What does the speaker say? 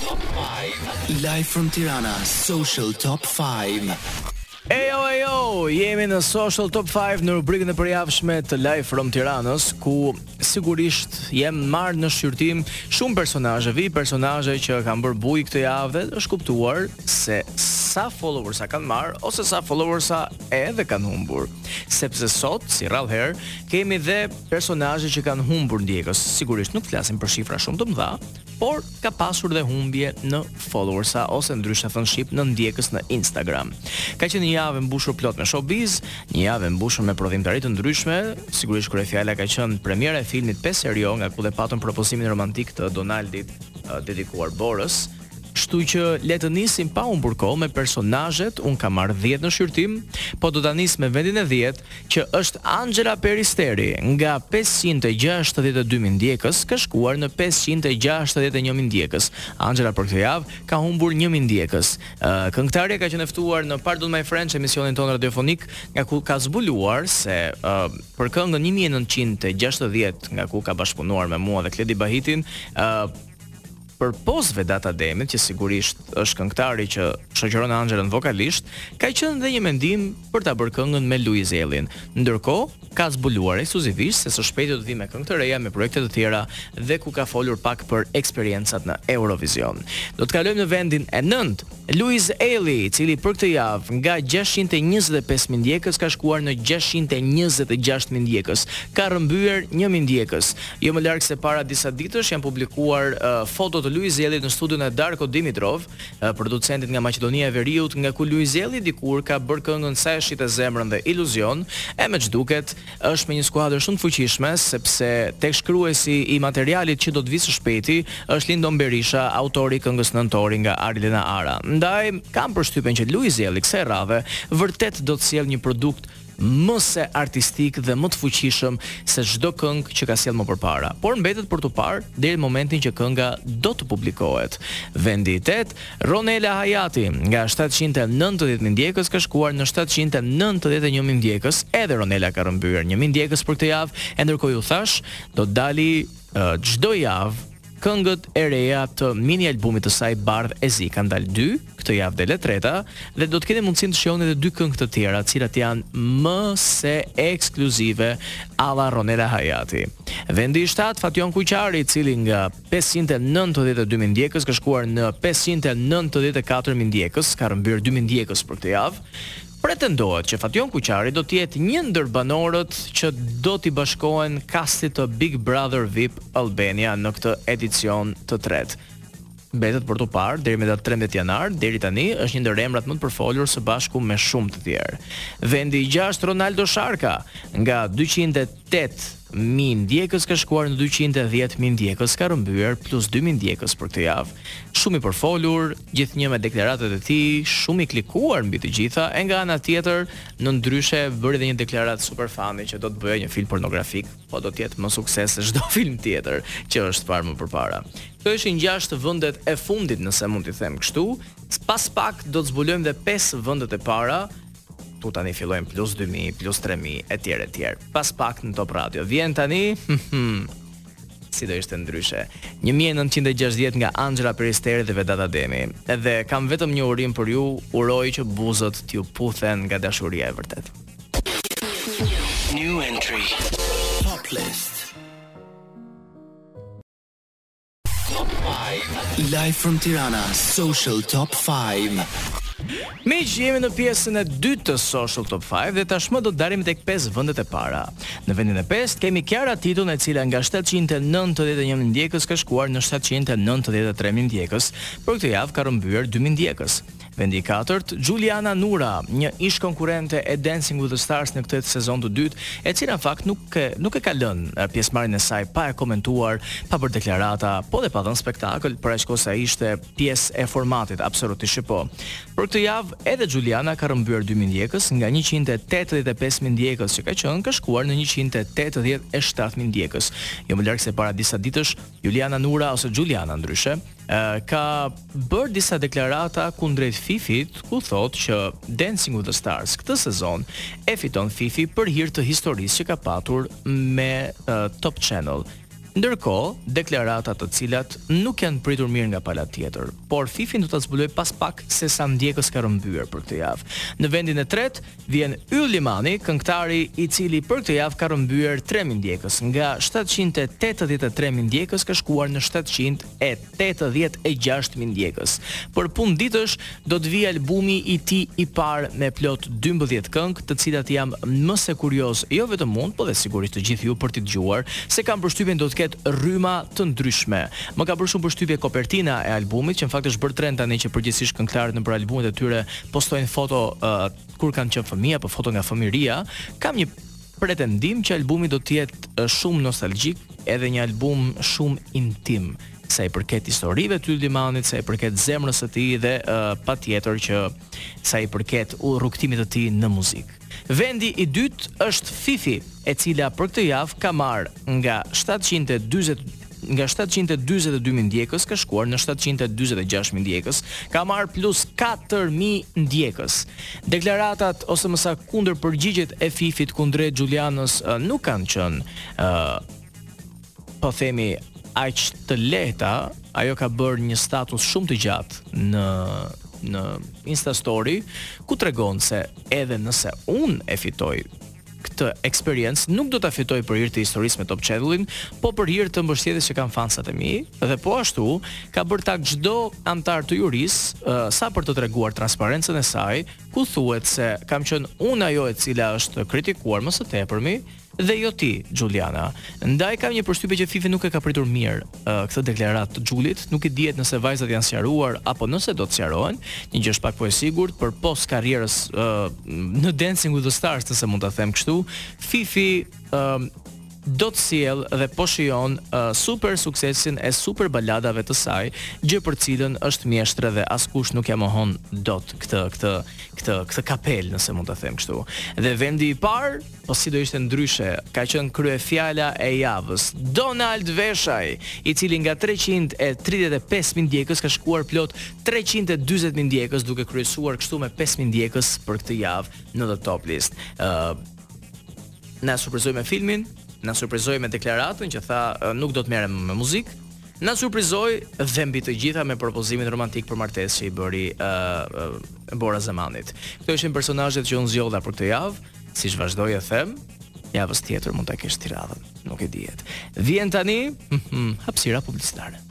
Top Five, Live from Tirana, Social Top Five. Ejo, ejo, jemi në Social Top 5 në rubrikën e përjavshme të Live from Tiranës, ku sigurisht janë marrë në shqyrtim shumë personazhe, VIP personazhe që kanë bërë bujë këtë javë dhe është kuptuar se sa followersa kanë marrë, ose sa followersa edhe kanë humbur. Sepse sot, si rrallëherë, kemi dhe personaje që kanë humbur ndjekës, sigurisht nuk flasim për shifra shumë të mëdha, por ka pasur dhe humbje në followersa ose ndryshe thënë shqip në ndjekës në Instagram. Ka qenë një javë e mbushur plot me showbiz, një javë e mbushur me prodhimtari të ndryshme, sigurisht kryefjala ka qenë premiera e filmit 5 Herë Jo nga ku dhe patëm propozimin romantik të Donaldit uh, dedikuar Borës. Kështu që le të nisim pa humbur kohë me personazhet, unë kam marrë 10 në shqyrtim, po do ta nis me vendin e 10, që është Anxhela Peristeri, nga pesëqind e gjashtëdhjetë e dy mijë ndjekës ka shkuar në pesëqind e gjashtëdhjetë e një mijë ndjekës. Anxhela për këtë javë ka humbur një mijë ndjekës. Këngëtarja ka qenë e ftuar në Pardon My French, emisionin tonë radiofonik, nga ku ka zbuluar se për këngën një mijë e nëntëqind e gjashtëdhjetë, nga ku ka bashkëpunuar me mua dhe Kledi Bahitin, Përpos Vedat Ademit, që sigurisht është këngëtari që shoqëron Anxhelën vokalisht, ka qenë dhe një mendim për ta bërë këngën me Luiz Ejllin. Ndërkohë, ka zbuluar ekskluzivisht se së shpejti do të vijë me këngë të reja, me projekte të tjera dhe ku ka folur pak për eksperiencat në Eurovizion. Do të kalojmë në vendin e nëntë. Luiz Ejlli, i cili për këtë javë nga gjashtëqind e njëzet e pesë mijë ndjekës ka shkuar në gjashtëqind e njëzet e gjashtë mijë ndjekës, ka rrëmbyer një mijë ndjekës. Jo më larg se para disa ditësh janë publikuar foto të Luiz Ejllit në studion e Darko Dimitrov, producentit nga Maqedonia e Veriut, nga ku Luiz Ejlli dikur ka bërë këngën Sa e shite zemrën dhe Iluzion, e me ç'duket, Është me një skuadër shumë të fuqishme, sepse tekstshkruesi i materialit që do të vijë së shpejti, është Lindon Berisha, autori i këngës Nëntori nga Arilena Ara. Ndaj, kam përshtypjen që Luiz Ejlli kësaj radhe vërtet do të sjellë një produkt më se artistik dhe më të fuqishëm se çdo këngë që ka sjellë më përpara. Por mbetet për t'u parë deri në momentin që kënga do të publikohet. Vendi i tetë Ronela Hajati, nga shtatëqind e nëntëdhjetë mijë ndjekës ka shkuar në shtatëqind e nëntëdhjetë e një mijë ndjekës, edhe Ronela ka rrëmbyer një mijë ndjekës për këtë javë, e ndërkohë ju thashë, do të dalin çdo javë këngët e reja të mini albumit të saj Bardh e Zi. Kanë dalë dy, këtë javë del e treta dhe do të keni mundësinë të shijoni edhe dy këngë të tjera, të cilat janë më se ekskluzive alla Ronela Hajati. Vendi i shtatë Fatjon Kuqari, i cili nga Pesëqind e nëntëdhjetë e dy mijë ndjekës ka shkuar në pesëqind e nëntëdhjetë e katër mijë ndjekës, ka rrëmbyer dy mijë ndjekës për këtë javë. Pretendohet që Fatjon Kuqari do të jetë një ndër banorët që do t'i bashkohen kastit të Big Brother Vip Albania në këtë edicion të tretë. Mbetet për t'u parë deri me datë trembëdhjetë janar, deri tani është një ndër emrat më të përfolur së bashku me shumë të tjerë. Vendi i gjashtë Ronaldo Sharka nga dyqind e Tetë mijë ndjekës ka shkuar në dyqind e dhjetë mijë ndjekës ka rrëmbyer plus dy mijë ndjekës për këtë javë. Shumë i përfolur, gjithnjë me deklaratat e tij, shumë i klikuar mbi të gjitha e nga ana tjetër në ndryshe bëri dhe një deklaratë super fani që do të bëjë një film pornografik, po do të jetë më suksese se çdo film tjetër që është parë më përpara. Këto ishin gjashtë vendet e fundit nëse mund t'i them kështu, pas pak do të zbulojmë dhe pesë vendet e para, Këtu tani fillojnë plus 2000, plus 3000 e tjerë e tjerë. Pas pak në Top Radio vjen tani. si do ishte ndryshe. 1960 nga Anxhela Peristeri dhe Vedat Ademi. Edhe kam vetëm një urim për ju, uroj që buzët t'ju puthen nga dashuria e vërtetë. New entry. Top list. Top 5 Live from Tirana Social Top 5 Miq, jemi në pjesën e dytë të Social Top 5 dhe tashmë do të ndalemi tek 5 vendet e para. Në vendin e 5 kemi Kiara Titon e cila nga 791 mijë ndjekës ka shkuar në 793 mijë ndjekës. Për këtë javë ka rrëmbyer 2000 ndjekës. Vendi i katërt, Xhuliana Nura, një ish-konkurrente e Dancing with the Stars në këtë sezon të dytë, e cila në fakt nuk e nuk e ka lënë pjesëmarrjen e saj pa e komentuar, pa bërë deklarata, po dhe pa dhënë spektakël për aq kohë sa ishte pjesë e formatit Absolutisht që po. Për këtë javë edhe Xhuliana ka rrëmbyer dy mijë ndjekës, nga njëqind e tetëdhjetë e pesë mijë ndjekës që ka qenë, ka shkuar në njëqind e tetëdhjetë e shtatë mijë ndjekës. Jo më larg se para disa ditësh, Juliana Nura ose Xhuliana ndryshe, ka bërë disa deklarata kundrejt Fifit, ku thotë që Dancing with the Stars këtë sezon e fiton Fifi për hir të historisë që ka patur me uh, Top Channel. Ndërkohë, deklarata të cilat nuk janë pritur mirë nga pala tjetër, por Fifin do ta zbuloj pas pak se sa ndjekës ka rrëmbyer për këtë javë. Në vendin e tretë, vjen Yll Limani, këngëtari i cili për këtë javë ka rrëmbyer tre mijë ndjekës. Nga shtatëqind e tetëdhjetë e tre mijë ndjekës ka shkuar në shtatëqind e tetëdhjetë e gjashtë mijë ndjekës. Për punë ditësh do të vijë albumi i tij i parë me plot dymbëdhjetë këngë, të cilat jam më se kurioz jo vetëm unë, po dhe sigurisht të gjithë ju për t'i dëgjuar, se kam përshtypjen do të ketë rryma të ndryshme. Më ka bërë shumë përshtypje kopertina e albumit, që në fakt është bërë trend tani që përgjithësisht këngëtarët nëpër albumet e tyre postojnë foto uh, kur kanë qenë fëmijë apo foto nga fëmijëria, kam një pretendim që albumi do të jetë shumë nostalgjik, edhe një album shumë intim sa i përket historive të Yll Limanit, sa i përket zemrës së tij dhe uh, patjetër që sa i përket rrugëtimit të tij në muzikë. Vendi i dytë është Fifi, e cila për këtë javë ka marrë nga 740 Nga shtatëqind e dyzet e dy mijë ndjekës ka shkuar në shtatëqind e dyzet e gjashtë mijë ndjekës, ka marrë plus katër mijë ndjekës. Deklaratat ose më saktë kundërpërgjigjet e Fifit kundrejt Xhulianës nuk kanë qenë ë po themi aq të lehta, ajo ka bërë një status shumë të gjatë në në Instastory ku tregon se edhe nëse unë e fitoj këtë eksperiencë nuk do ta fitoj për hir të historisë me Top Channelin, po për hir të mbështjetjes që kanë fansat e mi dhe po ashtu ka bërë tag çdo anëtar të jurisë uh, sa për të treguar transparencën e saj, ku thuhet se kam qenë unë ajo e cila është kritikuar më së tepërmi dhe jo ti, Xhuliana. Ndaj kam një përshtypje që Fifi nuk e ka pritur mirë këtë deklaratë të Xhulit, nuk i dihet nëse vajzat janë sqaruar apo nëse do të sqarohen, një gjë është pak po e sigurt përpos karrierës uh, në Dancing with the Stars, nëse mund ta them kështu, Fifi uh, do të sjellë dhe po shijon uh, super suksesin e super baladave të saj, gjë për cilën është mjeshtre dhe askush nuk ia mohon dot këtë këtë këtë këtë kapelë, nëse mund ta them kështu. Dhe vendi i parë Po si do ishte ndryshe, ka qenë kryefjala e javës, Donald Veshaj, i cili nga 335 mijë ndjekës ka shkuar plot 340 mijë ndjekës duke kryesuar kështu me 5 mijë ndjekës për këtë javë në The Top List. Ë uh, na surprizoi me filmin, na surprizoi me deklaratën që tha uh, nuk do të merrem me muzikë, Na surprizoi dhe mbi të gjitha me propozimin romantik për martesë që i bëri uh, uh, Bora Zemanit. Këto ishin personazhet që unë zgjodha për këtë javë. siç vazhdoj e them, javës tjetër mund ta kesh ti radhën, nuk e dihet. Vjen tani, hapësira publicitare.